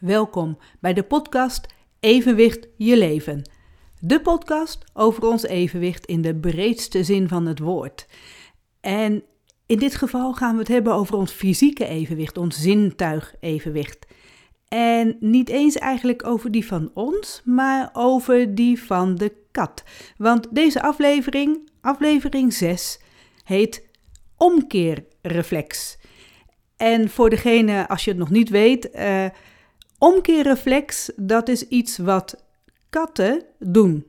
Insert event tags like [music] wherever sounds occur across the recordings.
Welkom bij de podcast Evenwicht je leven. De podcast over ons evenwicht in de breedste zin van het woord. En in dit geval gaan we het hebben over ons fysieke evenwicht, ons zintuigevenwicht. En niet eens eigenlijk over die van ons, maar over die van de kat. Want deze aflevering, aflevering 6, heet omkeerreflex. En voor degene, als je het nog niet weet, uh, omkeerreflex, dat is iets wat katten doen.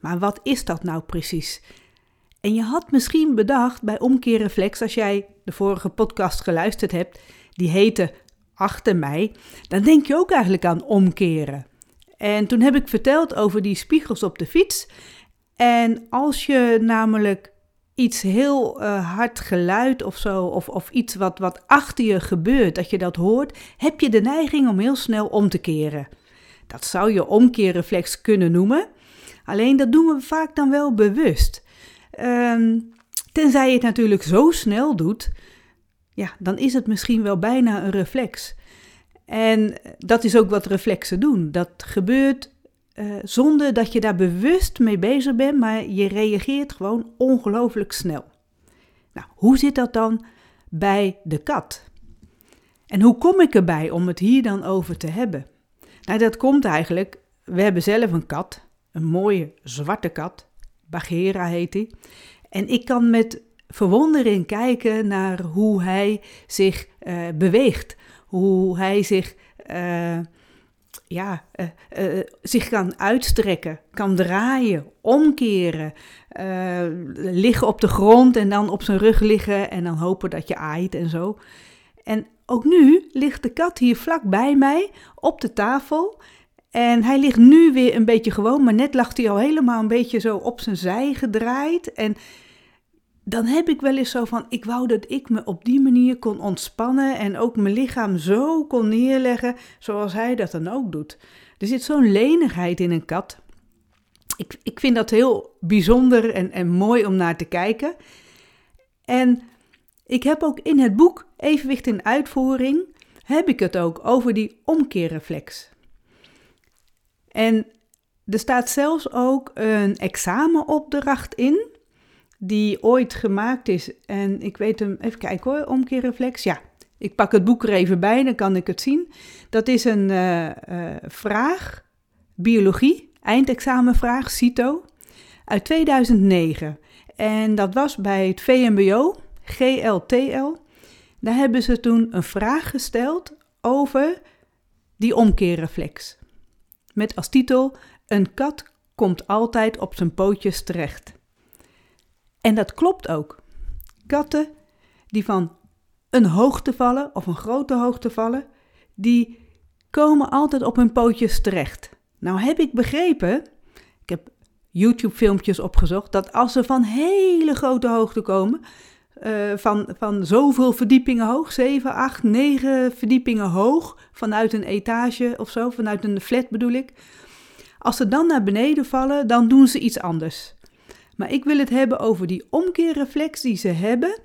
Maar wat is dat nou precies? En je had misschien bedacht bij omkeerreflex, als jij de vorige podcast geluisterd hebt, die heette Achter mij, dan denk je ook eigenlijk aan omkeren. En toen heb ik verteld over die spiegels op de fiets. En als je namelijk iets heel uh, hard geluid of zo, of, of iets wat, wat achter je gebeurt, dat je dat hoort, heb je de neiging om heel snel om te keren. Dat zou je omkeerreflex kunnen noemen. Alleen dat doen we vaak dan wel bewust. Um, tenzij je het natuurlijk zo snel doet, ja, dan is het misschien wel bijna een reflex. En dat is ook wat reflexen doen. Dat gebeurt uh, zonder dat je daar bewust mee bezig bent, maar je reageert gewoon ongelooflijk snel. Nou, hoe zit dat dan bij de kat? En hoe kom ik erbij om het hier dan over te hebben? Nou, dat komt eigenlijk, we hebben zelf een kat, een mooie zwarte kat, Bagheera heet hij. En ik kan met verwondering kijken naar hoe hij zich uh, beweegt, hoe hij zich uh, ja, uh, uh, zich kan uitstrekken, kan draaien, omkeren, uh, liggen op de grond en dan op zijn rug liggen en dan hopen dat je aait en zo. En ook nu ligt de kat hier vlak bij mij op de tafel. En hij ligt nu weer een beetje gewoon, maar net lag hij al helemaal een beetje zo op zijn zij gedraaid. En dan heb ik wel eens zo van, ik wou dat ik me op die manier kon ontspannen en ook mijn lichaam zo kon neerleggen zoals hij dat dan ook doet. Er zit zo'n lenigheid in een kat. Ik, ik vind dat heel bijzonder en, en mooi om naar te kijken. En ik heb ook in het boek Evenwicht in Uitvoering, heb ik het ook over die omkeerreflex. En er staat zelfs ook een examenopdracht in die ooit gemaakt is. En ik weet hem, even kijken hoor, omkeerreflex. Ja, ik pak het boek er even bij, dan kan ik het zien. Dat is een uh, uh, vraag, biologie, eindexamenvraag, CITO, uit 2009. En dat was bij het VMBO, GLTL. Daar hebben ze toen een vraag gesteld over die omkeerreflex. Met als titel: Een kat komt altijd op zijn pootjes terecht. En dat klopt ook. Katten die van een hoogte vallen of een grote hoogte vallen, die komen altijd op hun pootjes terecht. Nou heb ik begrepen, ik heb YouTube-filmpjes opgezocht, dat als ze van hele grote hoogte komen, uh, van, van zoveel verdiepingen hoog, 7, 8, 9 verdiepingen hoog, vanuit een etage of zo, vanuit een flat bedoel ik. Als ze dan naar beneden vallen, dan doen ze iets anders. Maar ik wil het hebben over die omkeerreflex die ze hebben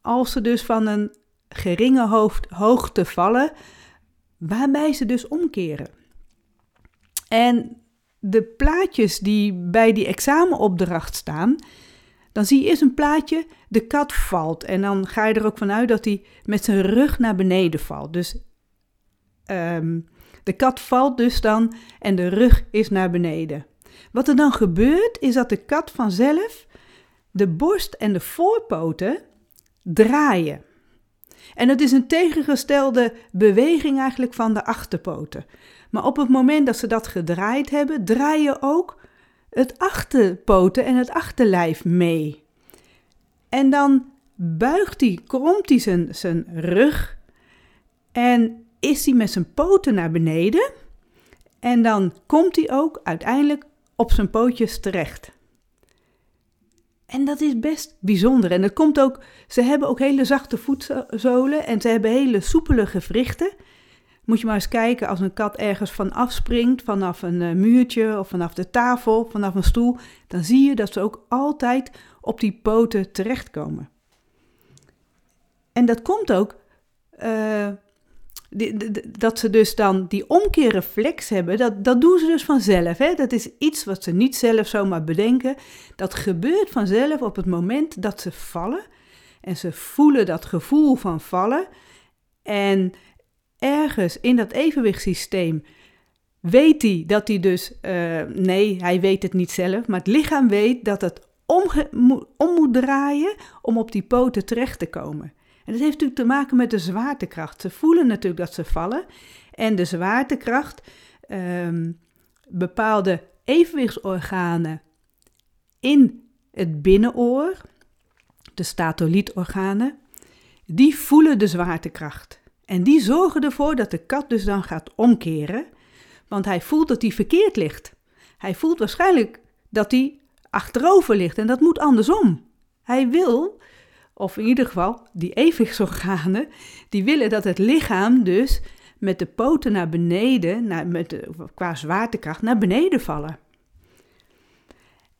als ze dus van een geringe hoogte vallen, waarbij ze dus omkeren. En de plaatjes die bij die examenopdracht staan, dan zie je eerst een plaatje, de kat valt. En dan ga je er ook vanuit dat hij met zijn rug naar beneden valt. Dus um, de kat valt dus dan en de rug is naar beneden. Wat er dan gebeurt, is dat de kat vanzelf de borst en de voorpoten draaien. En het is een tegengestelde beweging eigenlijk van de achterpoten. Maar op het moment dat ze dat gedraaid hebben, draaien ook het achterpoten en het achterlijf mee. En dan buigt hij, kromt hij zijn, zijn rug en is hij met zijn poten naar beneden. En dan komt hij ook uiteindelijk op zijn pootjes terecht. En dat is best bijzonder. En dat komt ook, ze hebben ook hele zachte voetzolen en ze hebben hele soepele gewrichten. Moet je maar eens kijken als een kat ergens van afspringt, vanaf een eh, muurtje of vanaf de tafel, vanaf een stoel, dan zie je dat ze ook altijd op die poten terechtkomen. En dat komt ook uh, dat ze dus dan die omkeerreflex hebben, dat, dat doen ze dus vanzelf. Hè? Dat is iets wat ze niet zelf zomaar bedenken. Dat gebeurt vanzelf op het moment dat ze vallen. En ze voelen dat gevoel van vallen. En ergens in dat evenwichtssysteem weet hij dat hij dus, uh, nee, hij weet het niet zelf, maar het lichaam weet dat het om, om moet draaien om op die poten terecht te komen. En dat heeft natuurlijk te maken met de zwaartekracht. Ze voelen natuurlijk dat ze vallen. En de zwaartekracht, um, bepaalde evenwichtsorganen in het binnenoor, de statolietorganen, die voelen de zwaartekracht. En die zorgen ervoor dat de kat dus dan gaat omkeren, want hij voelt dat hij verkeerd ligt. Hij voelt waarschijnlijk dat hij achterover ligt en dat moet andersom. Hij wil of in ieder geval die evenwichtsorganen, die willen dat het lichaam dus met de poten naar beneden, naar, met qua zwaartekracht, naar beneden vallen.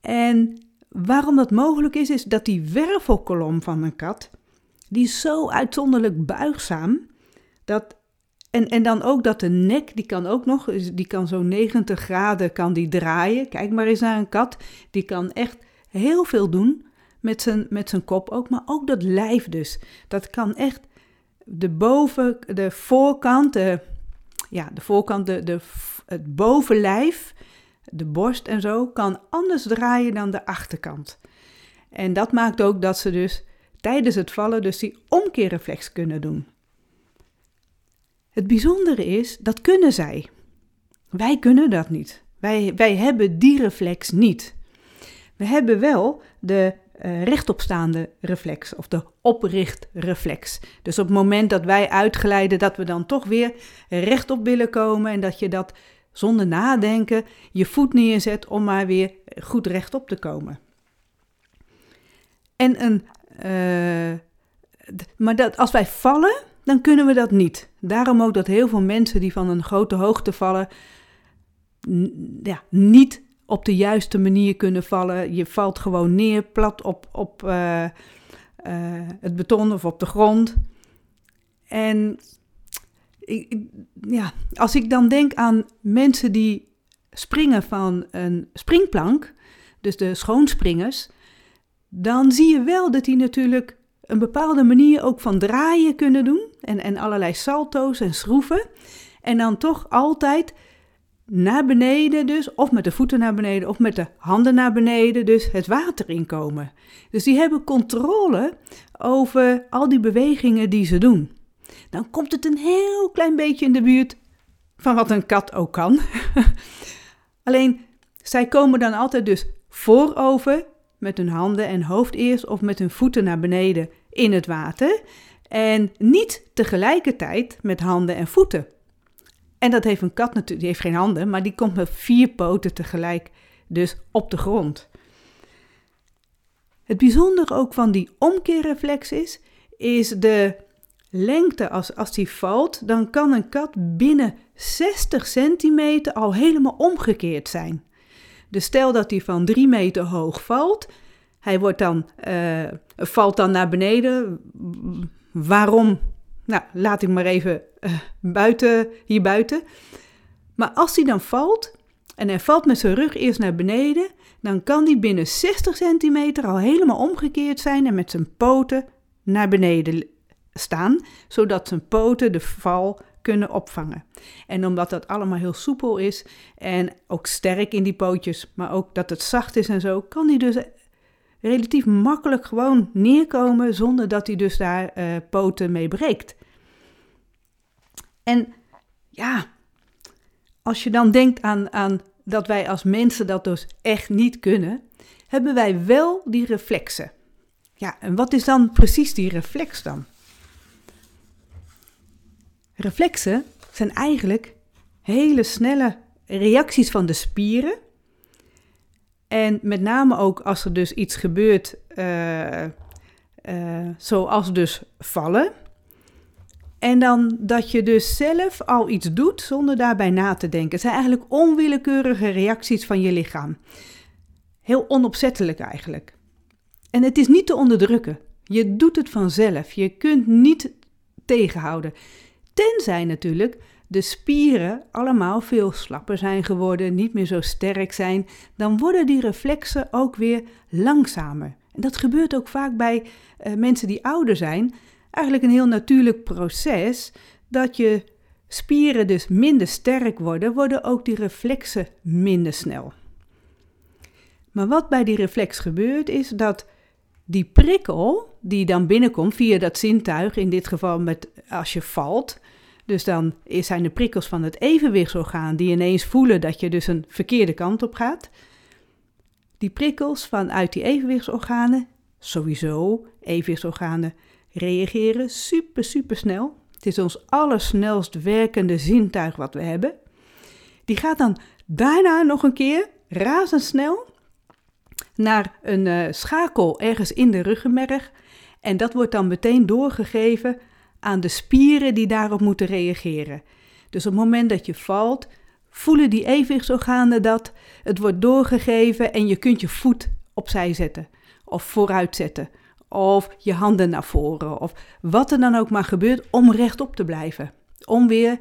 En waarom dat mogelijk is, is dat die wervelkolom van een kat, die is zo uitzonderlijk buigzaam, dat, en, en dan ook dat de nek, die kan ook nog, die kan zo'n 90 graden kan die draaien. Kijk maar eens naar een kat, die kan echt heel veel doen met zijn, met zijn kop ook, maar ook dat lijf dus. Dat kan echt de boven, de voorkant, de, ja, de voorkant, de, de, het bovenlijf, de borst en zo, kan anders draaien dan de achterkant. En dat maakt ook dat ze dus tijdens het vallen dus die omkeerreflex kunnen doen. Het bijzondere is, dat kunnen zij. Wij kunnen dat niet. Wij, wij hebben die reflex niet. We hebben wel de uh, rechtopstaande reflex of de oprichtreflex. Dus op het moment dat wij uitglijden, dat we dan toch weer rechtop willen komen en dat je dat zonder nadenken je voet neerzet om maar weer goed rechtop te komen. En een, uh, maar dat, als wij vallen, dan kunnen we dat niet. Daarom ook dat heel veel mensen die van een grote hoogte vallen, ja, niet op de juiste manier kunnen vallen. Je valt gewoon neer, plat op, op uh, uh, het beton of op de grond. En ja, als ik dan denk aan mensen die springen van een springplank, dus de schoonspringers, dan zie je wel dat die natuurlijk een bepaalde manier ook van draaien kunnen doen en, en allerlei salto's en schroeven. En dan toch altijd naar beneden dus, of met de voeten naar beneden, of met de handen naar beneden, dus het water inkomen. Dus die hebben controle over al die bewegingen die ze doen. Dan komt het een heel klein beetje in de buurt van wat een kat ook kan. [laughs] Alleen, zij komen dan altijd dus voorover met hun handen en hoofd eerst of met hun voeten naar beneden in het water. En niet tegelijkertijd met handen en voeten. En dat heeft een kat natuurlijk, die heeft geen handen, maar die komt met vier poten tegelijk, dus op de grond. Het bijzondere ook van die omkeerreflex is, is de lengte. Als, als die valt, dan kan een kat binnen 60 centimeter al helemaal omgekeerd zijn. Dus stel dat hij van 3 meter hoog valt, hij wordt dan, uh, valt dan naar beneden. Waarom nou, laat ik maar even uh, buiten, hier buiten. Maar als hij dan valt, en hij valt met zijn rug eerst naar beneden, dan kan hij binnen 60 centimeter al helemaal omgekeerd zijn en met zijn poten naar beneden staan, zodat zijn poten de val kunnen opvangen. En omdat dat allemaal heel soepel is en ook sterk in die pootjes, maar ook dat het zacht is en zo, kan hij dus relatief makkelijk gewoon neerkomen zonder dat hij dus daar uh, poten mee breekt. En ja, als je dan denkt aan, aan dat wij als mensen dat dus echt niet kunnen, hebben wij wel die reflexen. Ja, en wat is dan precies die reflex dan? Reflexen zijn eigenlijk hele snelle reacties van de spieren en met name ook als er dus iets gebeurt, uh, uh, zoals dus vallen. En dan dat je dus zelf al iets doet zonder daarbij na te denken. Het zijn eigenlijk onwillekeurige reacties van je lichaam. Heel onopzettelijk eigenlijk. En het is niet te onderdrukken. Je doet het vanzelf. Je kunt niet tegenhouden. Tenzij natuurlijk de spieren allemaal veel slapper zijn geworden, niet meer zo sterk zijn, dan worden die reflexen ook weer langzamer. En dat gebeurt ook vaak bij uh, mensen die ouder zijn. Eigenlijk een heel natuurlijk proces dat je spieren dus minder sterk worden, worden ook die reflexen minder snel. Maar wat bij die reflex gebeurt is dat die prikkel die dan binnenkomt via dat zintuig, in dit geval met als je valt, dus dan zijn de prikkels van het evenwichtsorgaan die ineens voelen dat je dus een verkeerde kant op gaat. Die prikkels vanuit die evenwichtsorganen, sowieso, evenwichtsorganen reageren super, super snel. Het is ons allersnelst werkende zintuig wat we hebben. Die gaat dan daarna nog een keer razendsnel naar een uh, schakel ergens in de ruggenmerg. En dat wordt dan meteen doorgegeven aan de spieren die daarop moeten reageren. Dus op het moment dat je valt, voelen die evenwichtsorganen dat. Het wordt doorgegeven en je kunt je voet opzij zetten of vooruit zetten of je handen naar voren of wat er dan ook maar gebeurt om rechtop te blijven. Om weer,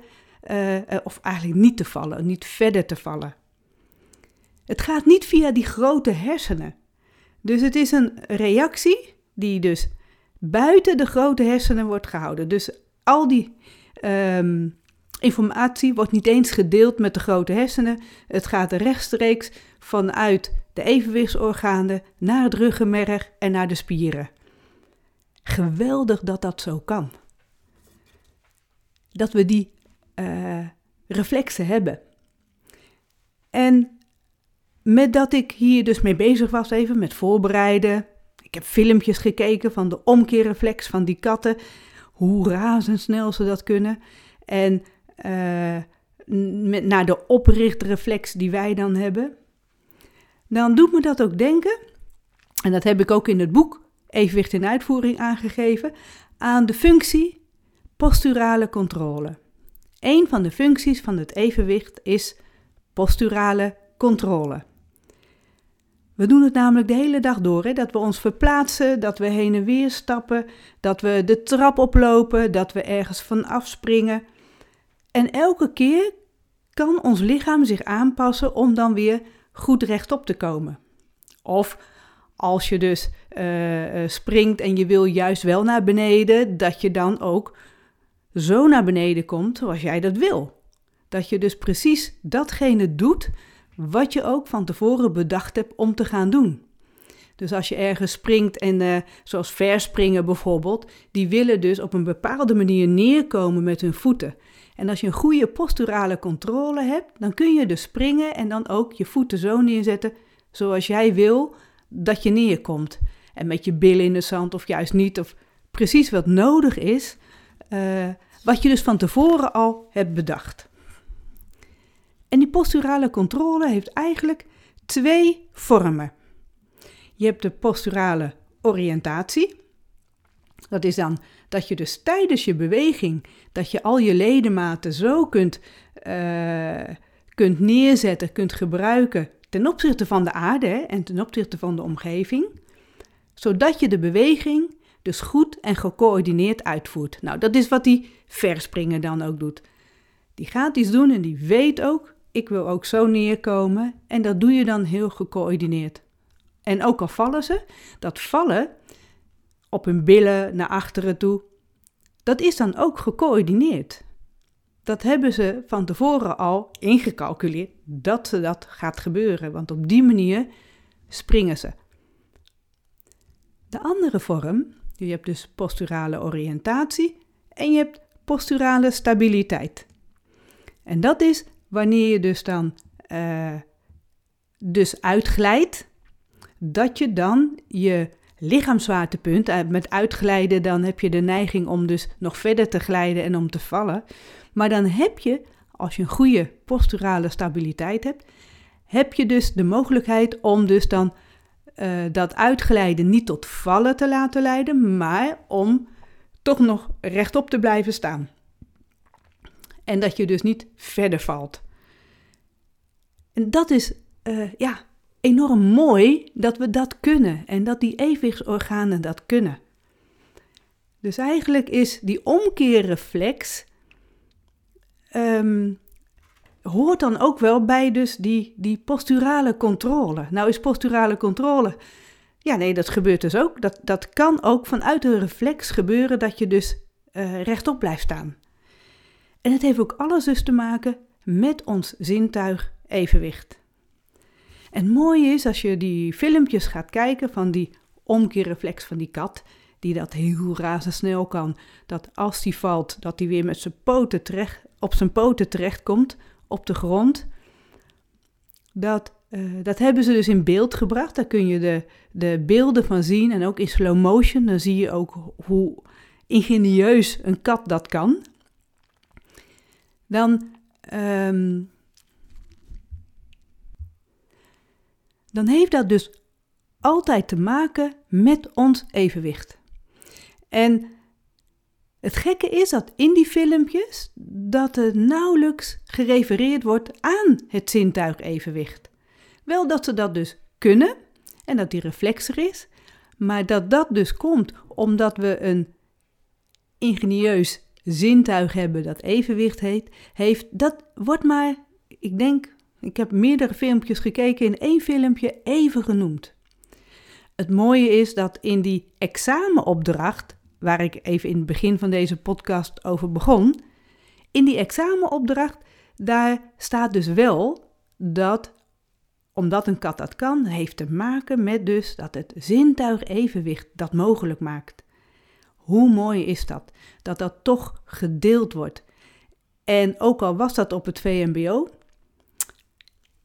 uh, of eigenlijk niet te vallen, niet verder te vallen. Het gaat niet via die grote hersenen. Dus het is een reactie die dus buiten de grote hersenen wordt gehouden. Dus al die ehm, informatie wordt niet eens gedeeld met de grote hersenen. Het gaat rechtstreeks vanuit de evenwichtsorganen naar het ruggenmerg en naar de spieren. Geweldig dat dat zo kan. Dat we die uh, reflexen hebben. En met dat ik hier dus mee bezig was, even met voorbereiden. Heb filmpjes gekeken van de omkeerreflex van die katten. Hoe razendsnel ze dat kunnen. En uh, met, naar de oprichtreflex die wij dan hebben. Dan doet me dat ook denken, en dat heb ik ook in het boek Evenwicht in Uitvoering aangegeven, aan de functie posturale controle. Een van de functies van het evenwicht is posturale controle. We doen het namelijk de hele dag door, hè? dat we ons verplaatsen, dat we heen en weer stappen, dat we de trap oplopen, dat we ergens van afspringen. En elke keer kan ons lichaam zich aanpassen om dan weer goed rechtop te komen. Of als je dus uh, springt en je wil juist wel naar beneden, dat je dan ook zo naar beneden komt zoals jij dat wil. Dat je dus precies datgene doet wat je ook van tevoren bedacht hebt om te gaan doen. Dus als je ergens springt en uh, zoals verspringen bijvoorbeeld, die willen dus op een bepaalde manier neerkomen met hun voeten. En als je een goede posturale controle hebt, dan kun je dus springen en dan ook je voeten zo neerzetten zoals jij wil dat je neerkomt. En met je billen in de zand of juist niet, of precies wat nodig is, uh, wat je dus van tevoren al hebt bedacht. En die posturale controle heeft eigenlijk twee vormen. Je hebt de posturale oriëntatie. Dat is dan dat je dus tijdens je beweging, dat je al je ledematen zo kunt, uh, kunt neerzetten, kunt gebruiken ten opzichte van de aarde en ten opzichte van de omgeving, zodat je de beweging dus goed en gecoördineerd uitvoert. Nou, dat is wat die verspringer dan ook doet. Die gaat iets doen en die weet ook ik wil ook zo neerkomen. En dat doe je dan heel gecoördineerd. En ook al vallen ze, dat vallen op hun billen naar achteren toe, dat is dan ook gecoördineerd. Dat hebben ze van tevoren al ingecalculeerd dat ze dat gaat gebeuren, want op die manier springen ze. De andere vorm, je hebt dus posturale oriëntatie en je hebt posturale stabiliteit. En dat is wanneer je dus dan uh, dus uitglijdt, dat je dan je lichaamswaartepunt, uh, met uitglijden dan heb je de neiging om dus nog verder te glijden en om te vallen. Maar dan heb je, als je een goede posturale stabiliteit hebt, heb je dus de mogelijkheid om dus dan uh, dat uitglijden niet tot vallen te laten leiden, maar om toch nog rechtop te blijven staan. En dat je dus niet verder valt. En dat is uh, ja, enorm mooi dat we dat kunnen en dat die evenwichtsorganen dat kunnen. Dus eigenlijk is die omkeerreflex ehm, hoort dan ook wel bij dus die, die posturale controle. Nou is posturale controle, ja nee, dat gebeurt dus ook. Dat, dat kan ook vanuit een reflex gebeuren dat je dus uh, rechtop blijft staan. En het heeft ook alles dus te maken met ons zintuig evenwicht. En mooi is als je die filmpjes gaat kijken van die omkeerreflex van die kat, die dat heel razendsnel kan. Dat als die valt, dat hij weer met zijn poten terecht, op zijn poten terechtkomt op de grond. Dat, uh, dat hebben ze dus in beeld gebracht. Daar kun je de, de beelden van zien. En ook in slow motion, dan zie je ook hoe ingenieus een kat dat kan. Dan, um, dan heeft dat dus altijd te maken met ons evenwicht. En het gekke is dat in die filmpjes dat er nauwelijks gerefereerd wordt aan het zintuigevenwicht. Wel dat ze dat dus kunnen en dat die reflex er is, maar dat dat dus komt omdat we een ingenieus zintuig hebben dat evenwicht heet, heeft, dat wordt maar, ik denk, ik heb meerdere filmpjes gekeken, in één filmpje even genoemd. Het mooie is dat in die examenopdracht, waar ik even in het begin van deze podcast over begon, in die examenopdracht, daar staat dus wel dat, omdat een kat dat kan, heeft te maken met dus dat het zintuig evenwicht dat mogelijk maakt. Hoe mooi is dat? Dat dat toch gedeeld wordt. En ook al was dat op het VMBO,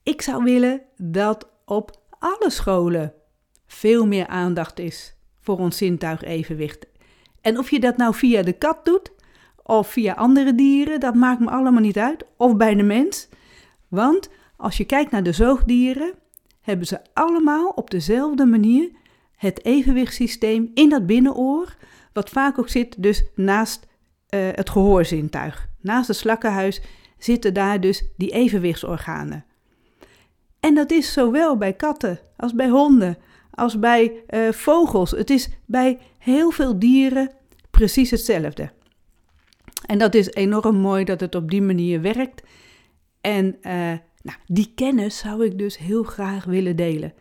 ik zou willen dat op alle scholen veel meer aandacht is voor ons zintuigevenwicht. En of je dat nou via de kat doet of via andere dieren, dat maakt me allemaal niet uit. Of bij de mens. Want als je kijkt naar de zoogdieren, hebben ze allemaal op dezelfde manier het evenwichtssysteem in dat binnenoor, wat vaak ook zit dus naast uh, het gehoorzintuig. Naast het slakkenhuis zitten daar dus die evenwichtsorganen. En dat is zowel bij katten als bij honden, als bij uh, vogels. Het is bij heel veel dieren precies hetzelfde. En dat is enorm mooi dat het op die manier werkt. En uh, nou, die kennis zou ik dus heel graag willen delen.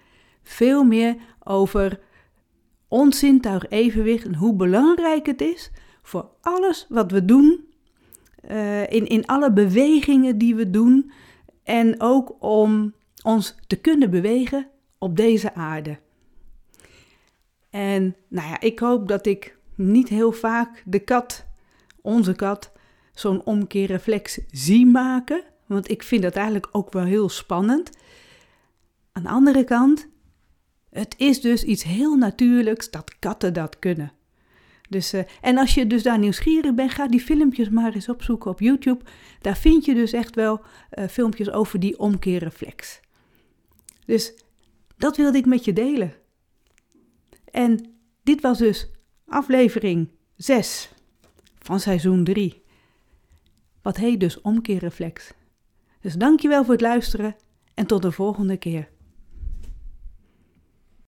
Veel meer over ons zintuig evenwicht en hoe belangrijk het is voor alles wat we doen, uh, in, in alle bewegingen die we doen en ook om ons te kunnen bewegen op deze aarde. En nou ja, ik hoop dat ik niet heel vaak de kat, onze kat, zo'n omkeerreflex zie maken. Want ik vind dat eigenlijk ook wel heel spannend. Aan de andere kant, het is dus iets heel natuurlijks dat katten dat kunnen. Dus, uh, en als je dus daar nieuwsgierig bent, ga die filmpjes maar eens opzoeken op YouTube. Daar vind je dus echt wel uh, filmpjes over die omkeerreflex. Dus dat wilde ik met je delen. En dit was dus aflevering 6 van seizoen 3. Wat heet dus omkeerreflex. Dus dankjewel voor het luisteren en tot de volgende keer.